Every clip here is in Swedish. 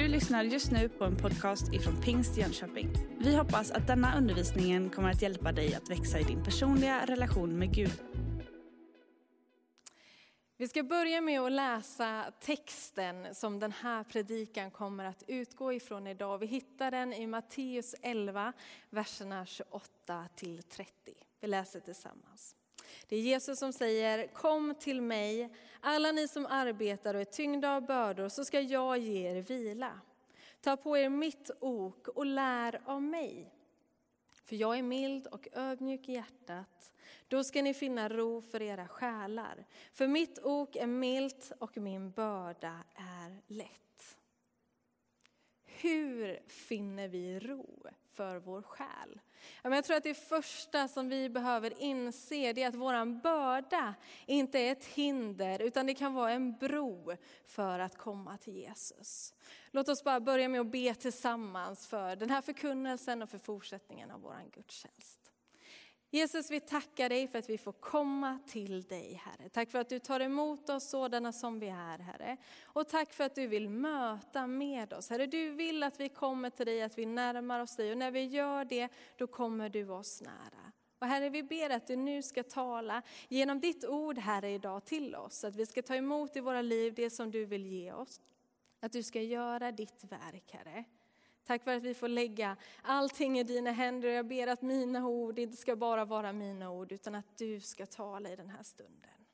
Du lyssnar just nu på en podcast ifrån Pingst Jönköping. Vi hoppas att denna undervisning kommer att hjälpa dig att växa i din personliga relation med Gud. Vi ska börja med att läsa texten som den här predikan kommer att utgå ifrån idag. Vi hittar den i Matteus 11, verserna 28 till 30. Vi läser tillsammans. Det är Jesus som säger, kom till mig, alla ni som arbetar och är tyngda av bördor, så ska jag ge er vila. Ta på er mitt ok och lär av mig. För jag är mild och ödmjuk i hjärtat. Då ska ni finna ro för era själar. För mitt ok är milt och min börda är lätt. Hur finner vi ro för vår själ? Jag tror att det första som vi behöver inse är att vår börda inte är ett hinder utan det kan vara en bro för att komma till Jesus. Låt oss bara börja med att be tillsammans för den här förkunnelsen och för fortsättningen av vår gudstjänst. Jesus, vi tackar dig för att vi får komma till dig, Herre. Tack för att du tar emot oss sådana som vi är, Herre. Och tack för att du vill möta med oss. Herre, du vill att vi kommer till dig, att vi närmar oss dig. Och när vi gör det, då kommer du oss nära. Och Herre, vi ber att du nu ska tala genom ditt ord, Herre, idag till oss. Att vi ska ta emot i våra liv det som du vill ge oss. Att du ska göra ditt verk, Herre. Tack för att vi får lägga allting i dina händer. Jag ber att mina ord inte ska bara vara mina ord, utan att du ska tala i den här stunden.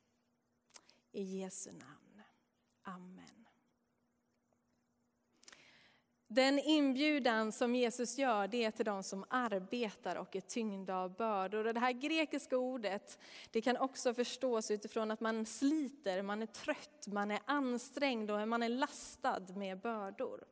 I Jesu namn. Amen. Den inbjudan som Jesus gör, det är till de som arbetar och är tyngda av bördor. Och det här grekiska ordet, det kan också förstås utifrån att man sliter, man är trött, man är ansträngd och man är lastad med bördor.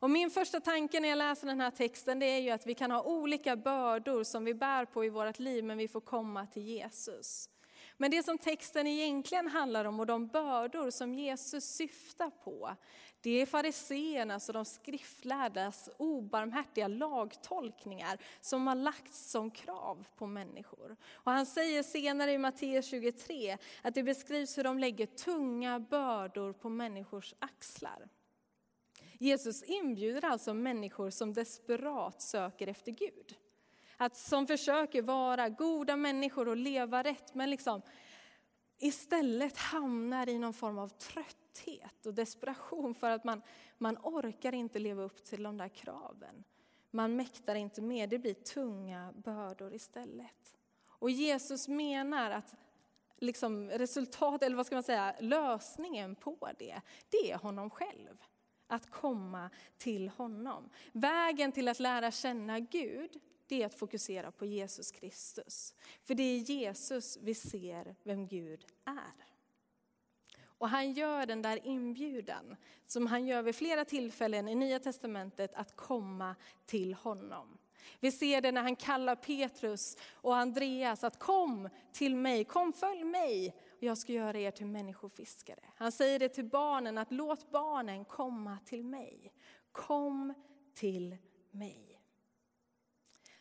Och min första tanke när jag läser den här texten det är ju att vi kan ha olika bördor som vi bär på i vårt liv men vi får komma till Jesus. Men det som texten egentligen handlar om och de bördor som Jesus syftar på, det är fariseernas och de skriftlärdas obarmhärtiga lagtolkningar som har lagts som krav på människor. Och han säger senare i Matteus 23 att det beskrivs hur de lägger tunga bördor på människors axlar. Jesus inbjuder alltså människor som desperat söker efter Gud. Att som försöker vara goda människor och leva rätt, men liksom istället hamnar i någon form av trötthet och desperation för att man, man orkar inte leva upp till de där kraven. Man mäktar inte med, det blir tunga bördor istället. Och Jesus menar att liksom resultat, eller vad ska man säga, lösningen på det, det är honom själv att komma till honom. Vägen till att lära känna Gud, det är att fokusera på Jesus Kristus. För det är Jesus vi ser vem Gud är. Och han gör den där inbjudan, som han gör vid flera tillfällen i Nya Testamentet, att komma till honom. Vi ser det när han kallar Petrus och Andreas att kom till mig, kom följ mig jag ska göra er till människofiskare. Han säger det till barnen att låt barnen komma till mig. Kom till mig.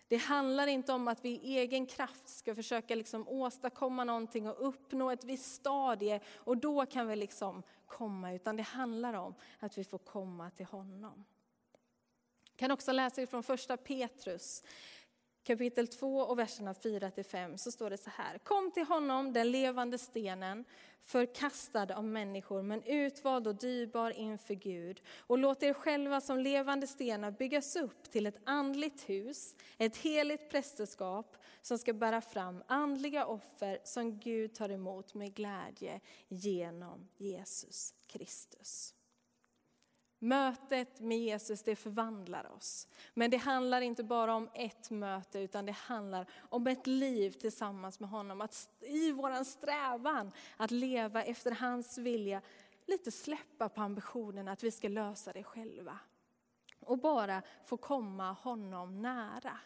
Det handlar inte om att vi i egen kraft ska försöka liksom åstadkomma någonting och uppnå ett visst stadie och då kan vi liksom komma, utan det handlar om att vi får komma till honom kan också läsa ifrån första Petrus kapitel 2 och verserna 4 5 så står det så här. Kom till honom, den levande stenen, förkastad av människor men utvald och dyrbar inför Gud. Och låt er själva som levande stenar byggas upp till ett andligt hus, ett heligt prästerskap som ska bära fram andliga offer som Gud tar emot med glädje genom Jesus Kristus. Mötet med Jesus det förvandlar oss. Men det handlar inte bara om ett möte utan det handlar om ett liv tillsammans med honom. Att i vår strävan att leva efter hans vilja lite släppa på ambitionen att vi ska lösa det själva. Och bara få komma honom nära.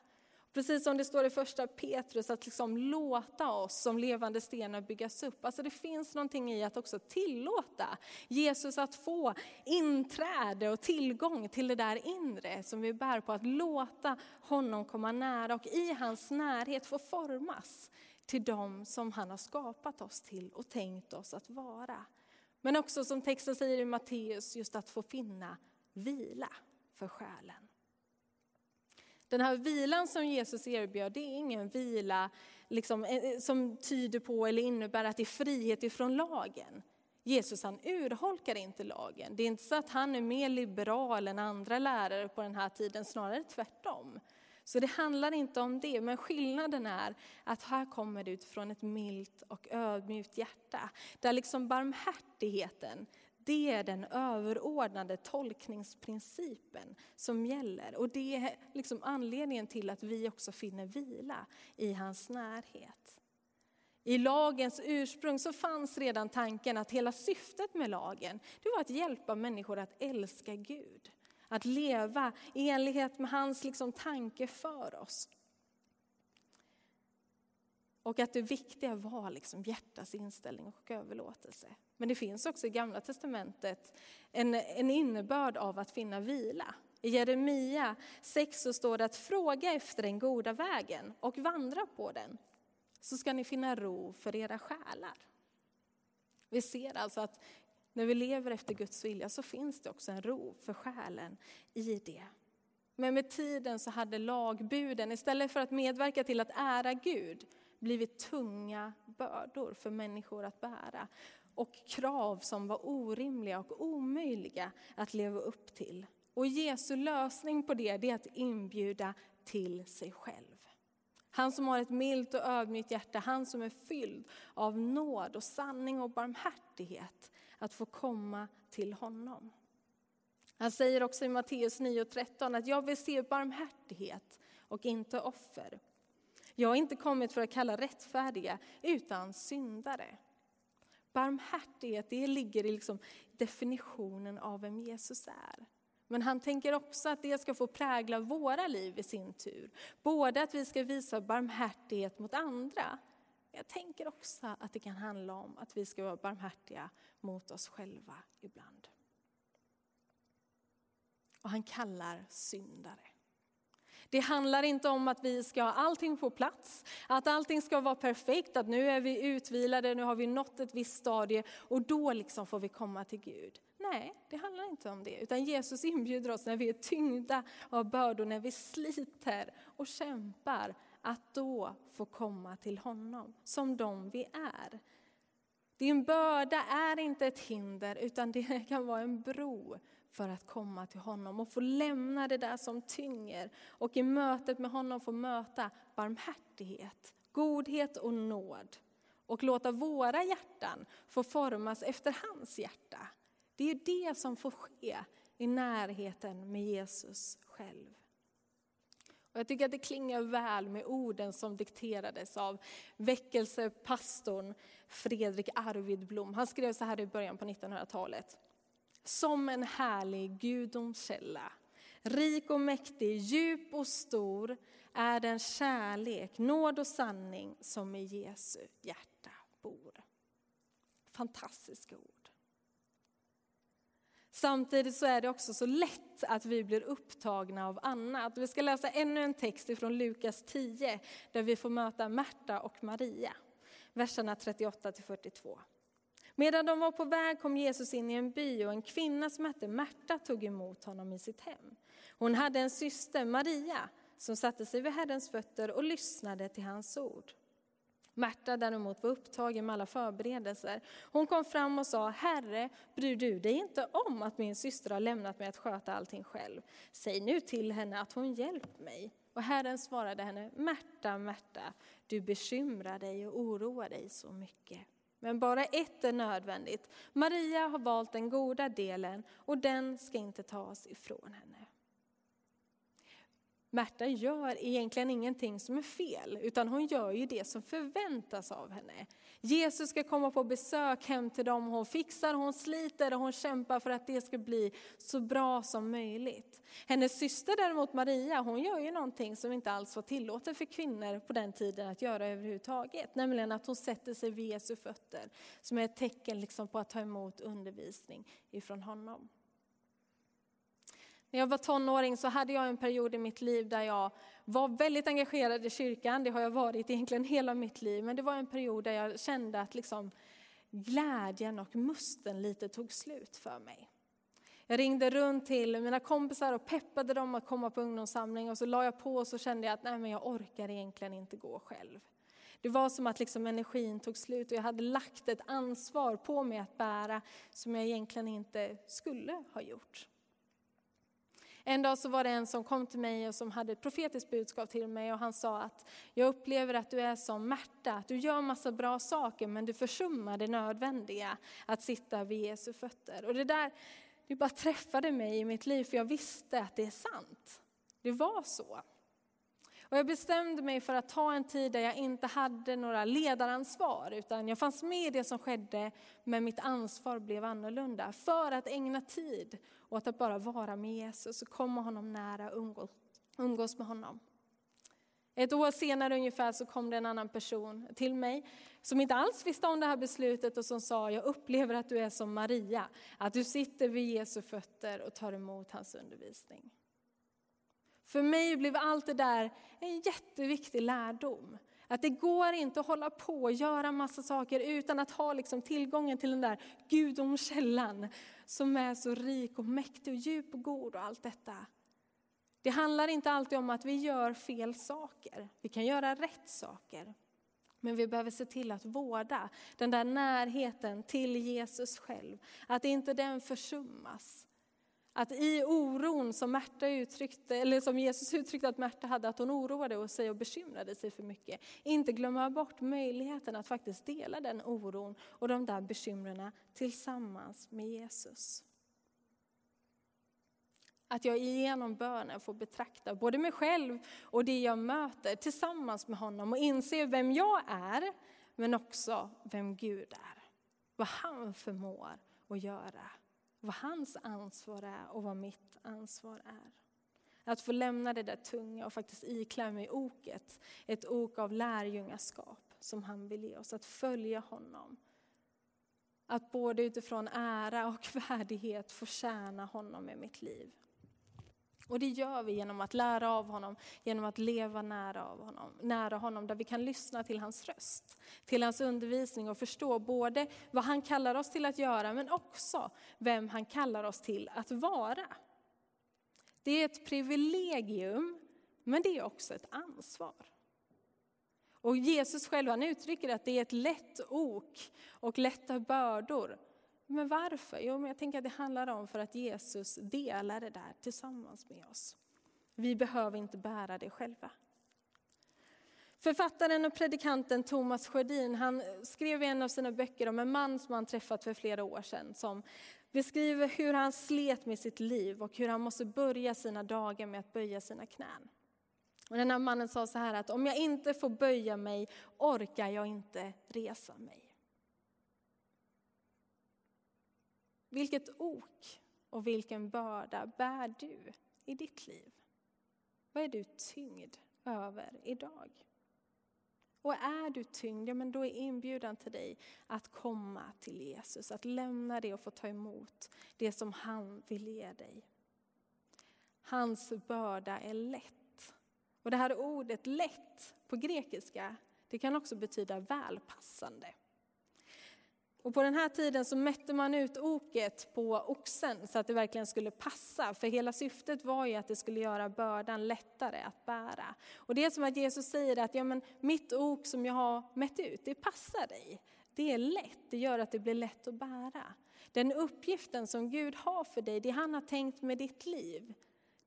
Precis som det står i första Petrus, att liksom låta oss som levande stenar byggas upp. Alltså det finns någonting i att också tillåta Jesus att få inträde och tillgång till det där inre som vi bär på. Att låta honom komma nära och i hans närhet få formas till dem som han har skapat oss till och tänkt oss att vara. Men också som texten säger i Matteus, just att få finna vila för själen. Den här vilan som Jesus erbjöd, det är ingen vila liksom, eh, eh, som tyder på eller innebär att det är frihet ifrån lagen. Jesus han urholkar inte lagen. Det är inte så att han är mer liberal än andra lärare på den här tiden, snarare tvärtom. Så det handlar inte om det, men skillnaden är att här kommer det utifrån ett milt och ödmjukt hjärta. Där liksom barmhärtigheten, det är den överordnade tolkningsprincipen som gäller. Och det är liksom anledningen till att vi också finner vila i hans närhet. I lagens ursprung så fanns redan tanken att hela syftet med lagen det var att hjälpa människor att älska Gud. Att leva i enlighet med hans liksom tanke för oss. Och att det viktiga var liksom hjärtats inställning och överlåtelse. Men det finns också i Gamla Testamentet en, en innebörd av att finna vila. I Jeremia 6 så står det att fråga efter den goda vägen och vandra på den, så ska ni finna ro för era själar. Vi ser alltså att när vi lever efter Guds vilja så finns det också en ro för själen i det. Men med tiden så hade lagbuden, istället för att medverka till att ära Gud, blivit tunga bördor för människor att bära. Och krav som var orimliga och omöjliga att leva upp till. Och Jesu lösning på det, är att inbjuda till sig själv. Han som har ett milt och ödmjukt hjärta, han som är fylld av nåd och sanning och barmhärtighet, att få komma till honom. Han säger också i Matteus 9.13 att jag vill se barmhärtighet och inte offer. Jag har inte kommit för att kalla rättfärdiga, utan syndare. Barmhärtighet, det ligger i liksom definitionen av vem Jesus är. Men han tänker också att det ska få prägla våra liv i sin tur. Både att vi ska visa barmhärtighet mot andra, jag tänker också att det kan handla om att vi ska vara barmhärtiga mot oss själva ibland. Och han kallar syndare. Det handlar inte om att vi ska ha allting på plats, att allting ska vara perfekt, att nu är vi utvilade, nu har vi nått ett visst stadie och då liksom får vi komma till Gud. Nej, det handlar inte om det, utan Jesus inbjuder oss när vi är tyngda av bördor, när vi sliter och kämpar, att då få komma till honom som de vi är. Din börda är inte ett hinder, utan det kan vara en bro för att komma till honom och få lämna det där som tynger och i mötet med honom få möta barmhärtighet, godhet och nåd och låta våra hjärtan få formas efter hans hjärta. Det är det som får ske i närheten med Jesus själv. Och jag tycker att det klingar väl med orden som dikterades av väckelsepastorn Fredrik Arvid Blom. Han skrev så här i början på 1900-talet. Som en härlig gudomskälla, rik och mäktig, djup och stor, är den kärlek, nåd och sanning som i Jesu hjärta bor. Fantastiska ord. Samtidigt så är det också så lätt att vi blir upptagna av annat. Vi ska läsa ännu en text från Lukas 10 där vi får möta Märta och Maria. Verserna 38 42. Medan de var på väg kom Jesus in i en by och en kvinna som hette Märta tog emot honom i sitt hem. Hon hade en syster, Maria, som satte sig vid Herrens fötter och lyssnade till hans ord. Märta däremot var upptagen med alla förberedelser. Hon kom fram och sa, Herre, bryr du dig inte om att min syster har lämnat mig att sköta allting själv? Säg nu till henne att hon hjälper mig. Och Herren svarade henne, Märta, Märta, du bekymrar dig och oroar dig så mycket. Men bara ett är nödvändigt. Maria har valt den goda delen och den ska inte tas ifrån henne. Märta gör egentligen ingenting som är fel, utan hon gör ju det som förväntas av henne. Jesus ska komma på besök hem till dem, hon fixar, hon sliter och hon kämpar för att det ska bli så bra som möjligt. Hennes syster däremot, Maria, hon gör ju någonting som inte alls var tillåtet för kvinnor på den tiden att göra överhuvudtaget, nämligen att hon sätter sig vid Jesu fötter, som är ett tecken liksom på att ta emot undervisning ifrån honom. När jag var tonåring så hade jag en period i mitt liv där jag var väldigt engagerad i kyrkan. Det har jag varit egentligen hela mitt liv. Men det var en period där jag kände att liksom glädjen och musten lite tog slut för mig. Jag ringde runt till mina kompisar och peppade dem att komma på ungdomssamling och så la jag på och så kände jag att nej, men jag orkar egentligen inte gå själv. Det var som att liksom energin tog slut och jag hade lagt ett ansvar på mig att bära som jag egentligen inte skulle ha gjort. En dag så var det en som kom till mig och som hade ett profetiskt budskap till mig och han sa att jag upplever att du är som Märta, att du gör massa bra saker men du försummar det nödvändiga, att sitta vid Jesu fötter. Och det där det bara träffade mig i mitt liv för jag visste att det är sant. Det var så. Och jag bestämde mig för att ta en tid där jag inte hade några ledaransvar, utan jag fanns med i det som skedde, men mitt ansvar blev annorlunda. För att ägna tid åt att bara vara med Jesus och komma honom nära och umgås med honom. Ett år senare ungefär så kom det en annan person till mig som inte alls visste om det här beslutet och som sa, jag upplever att du är som Maria, att du sitter vid Jesu fötter och tar emot hans undervisning. För mig blev allt det där en jätteviktig lärdom. Att det går inte att hålla på och göra massa saker utan att ha liksom tillgången till den där gudomskällan som är så rik och mäktig och djup och god och allt detta. Det handlar inte alltid om att vi gör fel saker. Vi kan göra rätt saker. Men vi behöver se till att vårda den där närheten till Jesus själv. Att inte den försummas. Att i oron som, Märta uttryckte, eller som Jesus uttryckte att Märta hade, att hon oroade sig och bekymrade sig för mycket. Inte glömma bort möjligheten att faktiskt dela den oron och de där bekymren tillsammans med Jesus. Att jag genom bönen får betrakta både mig själv och det jag möter tillsammans med honom och inse vem jag är, men också vem Gud är. Vad han förmår att göra vad hans ansvar är och vad mitt ansvar är. Att få lämna det där tunga och faktiskt iklä mig oket, ett ok av lärjungaskap som han vill ge oss, att följa honom. Att både utifrån ära och värdighet få tjäna honom med mitt liv. Och det gör vi genom att lära av honom, genom att leva nära, av honom, nära honom, där vi kan lyssna till hans röst, till hans undervisning och förstå både vad han kallar oss till att göra, men också vem han kallar oss till att vara. Det är ett privilegium, men det är också ett ansvar. Och Jesus själv han uttrycker att det är ett lätt ok och lätta bördor. Men varför? Jo, men jag tänker att det handlar om för att Jesus delar det där tillsammans med oss. Vi behöver inte bära det själva. Författaren och predikanten Thomas Sjödin han skrev i en av sina böcker om en man som han träffat för flera år sedan som beskriver hur han slet med sitt liv och hur han måste börja sina dagar med att böja sina knän. Och den här mannen sa så här att om jag inte får böja mig orkar jag inte resa mig. Vilket ok och vilken börda bär du i ditt liv? Vad är du tyngd över idag? Och är du tyngd, ja men då är inbjudan till dig att komma till Jesus, att lämna det och få ta emot det som han vill ge dig. Hans börda är lätt. Och det här ordet lätt på grekiska, det kan också betyda välpassande. Och på den här tiden så mätte man ut oket på oxen så att det verkligen skulle passa. För hela syftet var ju att det skulle göra bördan lättare att bära. Och det är som att Jesus säger att ja, men mitt ok som jag har mätt ut, det passar dig. Det är lätt, det gör att det blir lätt att bära. Den uppgiften som Gud har för dig, det han har tänkt med ditt liv,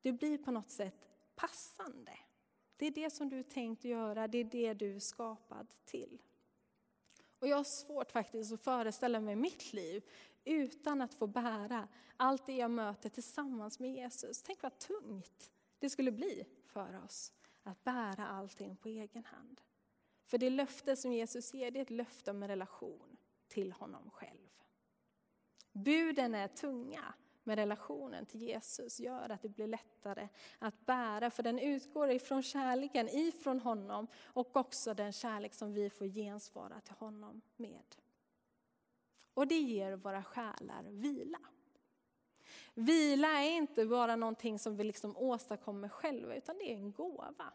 det blir på något sätt passande. Det är det som du är tänkt göra, det är det du är skapad till. Och jag har svårt faktiskt att föreställa mig mitt liv utan att få bära allt det jag möter tillsammans med Jesus. Tänk vad tungt det skulle bli för oss att bära allting på egen hand. För det löfte som Jesus ger, det är ett löfte om en relation till honom själv. Buden är tunga, med relationen till Jesus gör att det blir lättare att bära. För den utgår ifrån kärleken ifrån honom och också den kärlek som vi får gensvara till honom med. Och det ger våra själar vila. Vila är inte bara någonting som vi liksom åstadkommer själva, utan det är en gåva.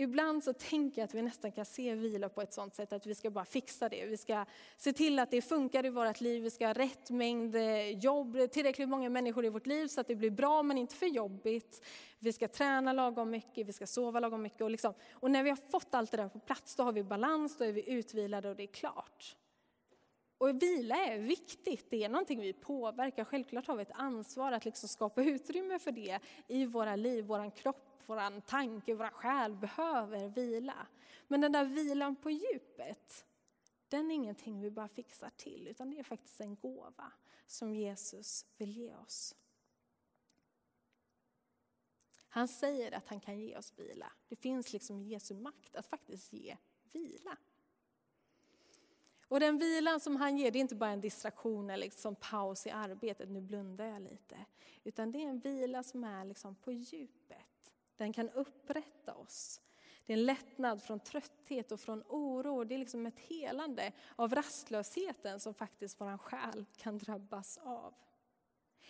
Ibland så tänker jag att vi nästan kan se vila på ett sånt sätt att vi ska bara fixa det. Vi ska se till att det funkar i vårt liv, vi ska ha rätt mängd eh, jobb, tillräckligt många människor i vårt liv så att det blir bra men inte för jobbigt. Vi ska träna lagom mycket, vi ska sova lagom mycket. Och, liksom, och när vi har fått allt det där på plats då har vi balans, då är vi utvilade och det är klart. Och vila är viktigt, det är någonting vi påverkar. Självklart har vi ett ansvar att liksom skapa utrymme för det i våra liv, vår kropp vår tanke, vår själ behöver vila. Men den där vilan på djupet, den är ingenting vi bara fixar till, utan det är faktiskt en gåva som Jesus vill ge oss. Han säger att han kan ge oss vila. Det finns liksom Jesu makt att faktiskt ge vila. Och den vilan som han ger, det är inte bara en distraktion eller liksom paus i arbetet, nu blundar jag lite. Utan det är en vila som är liksom på djupet. Den kan upprätta oss. Det är en lättnad från trötthet och från oro. Det är liksom ett helande av rastlösheten som faktiskt vår själ kan drabbas av.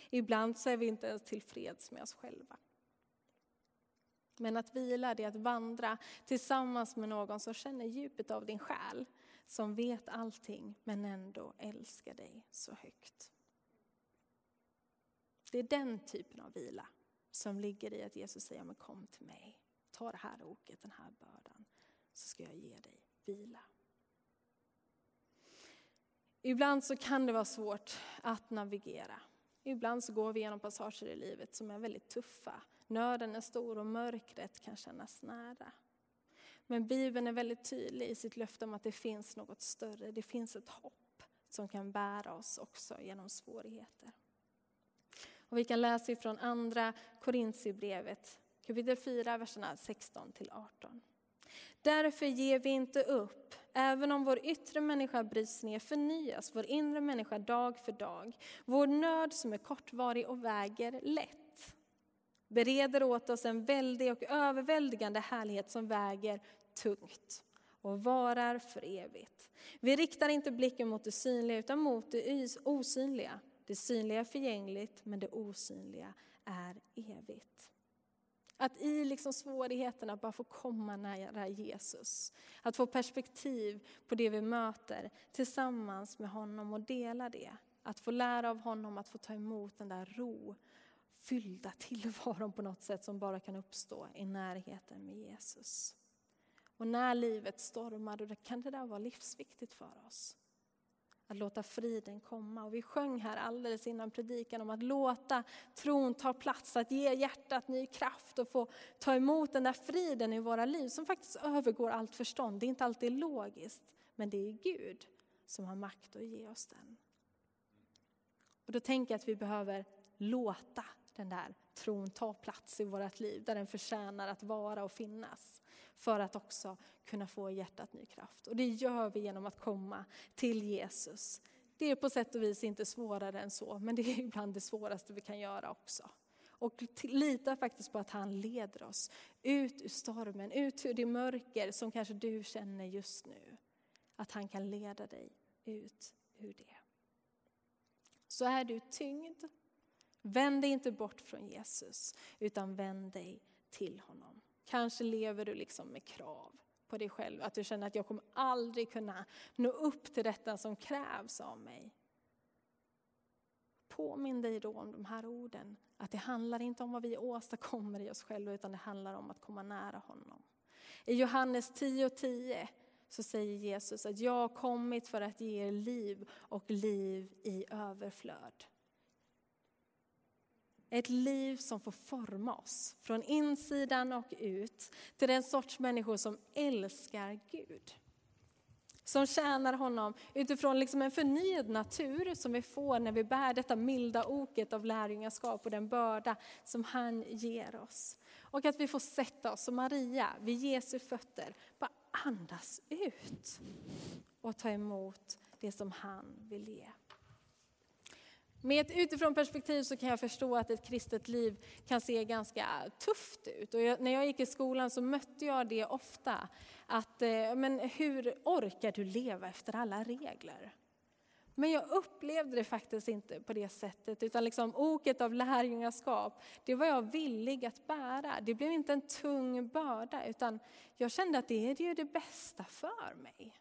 Ibland så är vi inte ens tillfreds med oss själva. Men att vila, det är att vandra tillsammans med någon som känner djupet av din själ, som vet allting men ändå älskar dig så högt. Det är den typen av vila som ligger i att Jesus säger, men kom till mig, ta det här oket, den här bördan, så ska jag ge dig vila. Ibland så kan det vara svårt att navigera. Ibland så går vi genom passager i livet som är väldigt tuffa. Nöden är stor och mörkret kan kännas nära. Men Bibeln är väldigt tydlig i sitt löfte om att det finns något större. Det finns ett hopp som kan bära oss också genom svårigheter. Och vi kan läsa ifrån andra Korintierbrevet kapitel 4, verserna 16 till 18. Därför ger vi inte upp, även om vår yttre människa bryts ner förnyas vår inre människa dag för dag. Vår nöd som är kortvarig och väger lätt bereder åt oss en väldig och överväldigande härlighet som väger tungt och varar för evigt. Vi riktar inte blicken mot det synliga utan mot det osynliga. Det synliga är förgängligt, men det osynliga är evigt. Att i liksom svårigheterna bara få komma nära Jesus. Att få perspektiv på det vi möter tillsammans med honom och dela det. Att få lära av honom, att få ta emot den där ro fyllda tillvaron på något sätt som bara kan uppstå i närheten med Jesus. Och när livet stormar, då kan det där vara livsviktigt för oss. Att låta friden komma. Och vi sjöng här alldeles innan predikan om att låta tron ta plats, att ge hjärtat ny kraft och få ta emot den där friden i våra liv som faktiskt övergår allt förstånd. Det är inte alltid logiskt, men det är Gud som har makt att ge oss den. Och då tänker jag att vi behöver låta den där tron ta plats i vårt liv, där den förtjänar att vara och finnas. För att också kunna få hjärtat ny kraft. Och det gör vi genom att komma till Jesus. Det är på sätt och vis inte svårare än så, men det är ibland det svåraste vi kan göra också. Och lita faktiskt på att han leder oss ut ur stormen, ut ur det mörker som kanske du känner just nu. Att han kan leda dig ut ur det. Så är du tyngd, vänd dig inte bort från Jesus, utan vänd dig till honom. Kanske lever du liksom med krav på dig själv, att du känner att jag kommer aldrig kunna nå upp till detta som krävs av mig. Påminn dig då om de här orden, att det handlar inte om vad vi åstadkommer i oss själva, utan det handlar om att komma nära honom. I Johannes 10.10 10, så säger Jesus att jag har kommit för att ge er liv och liv i överflöd. Ett liv som får forma oss från insidan och ut till den sorts människor som älskar Gud. Som tjänar honom utifrån liksom en förnyad natur som vi får när vi bär detta milda oket av lärjungaskap och den börda som han ger oss. Och att vi får sätta oss som Maria vid Jesu fötter, bara andas ut och ta emot det som han vill ge. Med ett utifrån perspektiv så kan jag förstå att ett kristet liv kan se ganska tufft ut. Och jag, när jag gick i skolan så mötte jag det ofta. Att, eh, men hur orkar du leva efter alla regler? Men jag upplevde det faktiskt inte på det sättet, utan liksom oket av lärjungaskap, det var jag villig att bära. Det blev inte en tung börda, utan jag kände att det är ju det bästa för mig.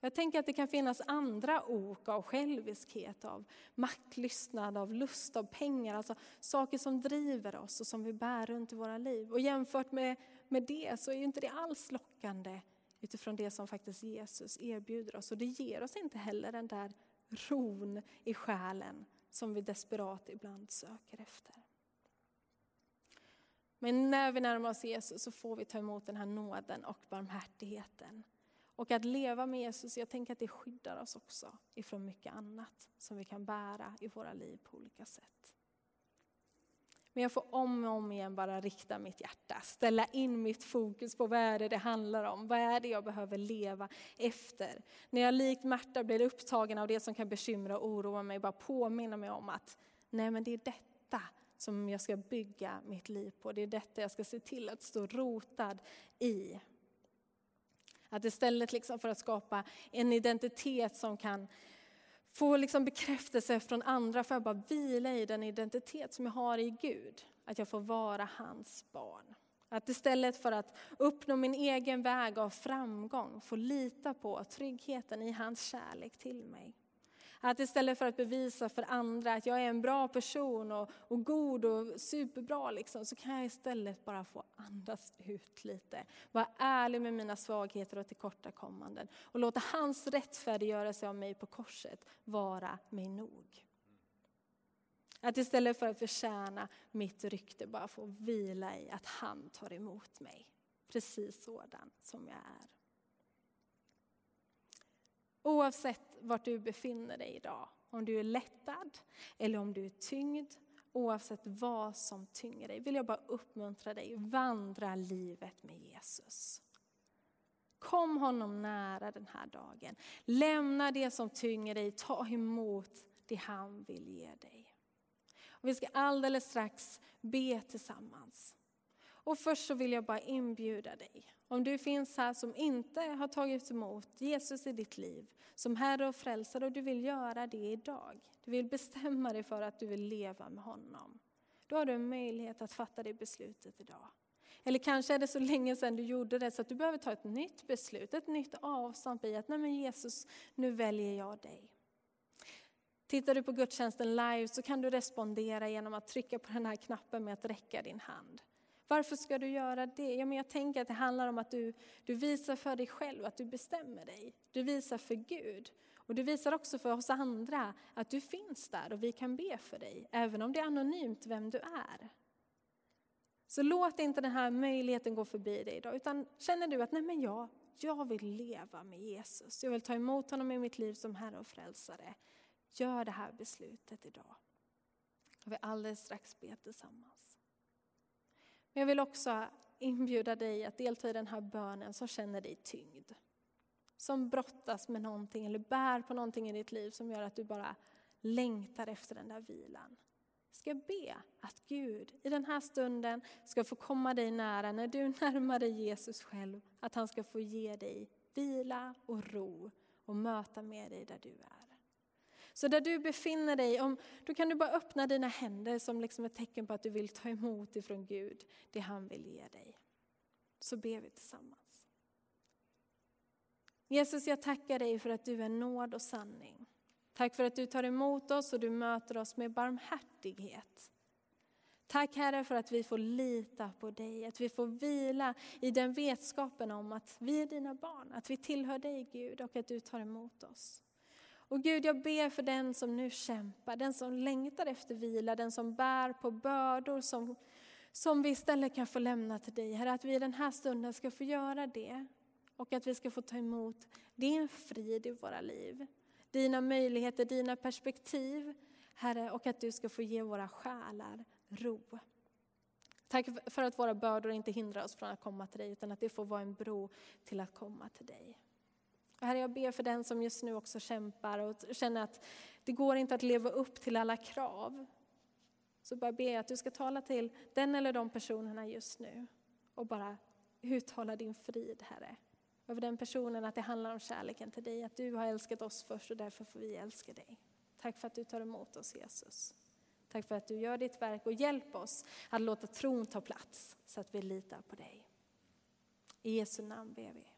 Jag tänker att det kan finnas andra ok av själviskhet, av maktlystnad, av lust, av pengar, alltså saker som driver oss och som vi bär runt i våra liv. Och jämfört med, med det så är ju inte det alls lockande utifrån det som faktiskt Jesus erbjuder oss. Och det ger oss inte heller den där ron i själen som vi desperat ibland söker efter. Men när vi närmar oss Jesus så får vi ta emot den här nåden och barmhärtigheten. Och att leva med Jesus, jag tänker att det skyddar oss också ifrån mycket annat som vi kan bära i våra liv på olika sätt. Men jag får om och om igen bara rikta mitt hjärta, ställa in mitt fokus på vad är det det handlar om, vad är det jag behöver leva efter. När jag likt Märta blir upptagen av det som kan bekymra och oroa mig, bara påminna mig om att nej men det är detta som jag ska bygga mitt liv på, det är detta jag ska se till att stå rotad i. Att istället liksom för att skapa en identitet som kan få liksom bekräftelse från andra får jag bara vila i den identitet som jag har i Gud. Att jag får vara hans barn. Att istället för att uppnå min egen väg av framgång få lita på tryggheten i hans kärlek till mig. Att istället för att bevisa för andra att jag är en bra person och, och god och superbra, liksom, så kan jag istället bara få andas ut lite. Vara ärlig med mina svagheter och tillkortakommanden. Och låta hans rättfärdiggörelse av mig på korset vara mig nog. Att istället för att förtjäna mitt rykte bara få vila i att han tar emot mig. Precis sådan som jag är. Oavsett vart du befinner dig idag, om du är lättad eller om du är tyngd, oavsett vad som tynger dig, vill jag bara uppmuntra dig, vandra livet med Jesus. Kom honom nära den här dagen. Lämna det som tynger dig, ta emot det han vill ge dig. Och vi ska alldeles strax be tillsammans. Och först så vill jag bara inbjuda dig. Om du finns här som inte har tagit emot Jesus i ditt liv som Herre och Frälsare och du vill göra det idag. Du vill bestämma dig för att du vill leva med honom. Då har du en möjlighet att fatta det beslutet idag. Eller kanske är det så länge sedan du gjorde det så att du behöver ta ett nytt beslut, ett nytt avstamp i att nej men Jesus, nu väljer jag dig. Tittar du på gudstjänsten live så kan du respondera genom att trycka på den här knappen med att räcka din hand. Varför ska du göra det? Ja, men jag tänker att det handlar om att du, du visar för dig själv att du bestämmer dig. Du visar för Gud. Och du visar också för oss andra att du finns där och vi kan be för dig, även om det är anonymt vem du är. Så låt inte den här möjligheten gå förbi dig idag, utan känner du att nej men jag, jag vill leva med Jesus, jag vill ta emot honom i mitt liv som Herre och Frälsare. Gör det här beslutet idag. Och vi alldeles strax be tillsammans. Men jag vill också inbjuda dig att delta i den här bönen som känner dig tyngd. Som brottas med någonting eller bär på någonting i ditt liv som gör att du bara längtar efter den där vilan. Ska be att Gud i den här stunden ska få komma dig nära när du närmar dig Jesus själv. Att han ska få ge dig vila och ro och möta med dig där du är. Så där du befinner dig, om, då kan du bara öppna dina händer som liksom ett tecken på att du vill ta emot ifrån Gud det han vill ge dig. Så ber vi tillsammans. Jesus, jag tackar dig för att du är nåd och sanning. Tack för att du tar emot oss och du möter oss med barmhärtighet. Tack Herre för att vi får lita på dig, att vi får vila i den vetskapen om att vi är dina barn, att vi tillhör dig Gud och att du tar emot oss. Och Gud, jag ber för den som nu kämpar, den som längtar efter vila, den som bär på bördor som, som vi istället kan få lämna till dig. Herre, att vi i den här stunden ska få göra det och att vi ska få ta emot din frid i våra liv. Dina möjligheter, dina perspektiv, Herre, och att du ska få ge våra själar ro. Tack för att våra bördor inte hindrar oss från att komma till dig, utan att det får vara en bro till att komma till dig. Herre, jag ber för den som just nu också kämpar och känner att det går inte att leva upp till alla krav. Så bara ber jag att du ska tala till den eller de personerna just nu och bara uttala din frid, Herre. över den personen att det handlar om kärleken till dig. Att du har älskat oss först och därför får vi älska dig. Tack för att du tar emot oss Jesus. Tack för att du gör ditt verk och hjälp oss att låta tron ta plats så att vi litar på dig. I Jesu namn ber vi.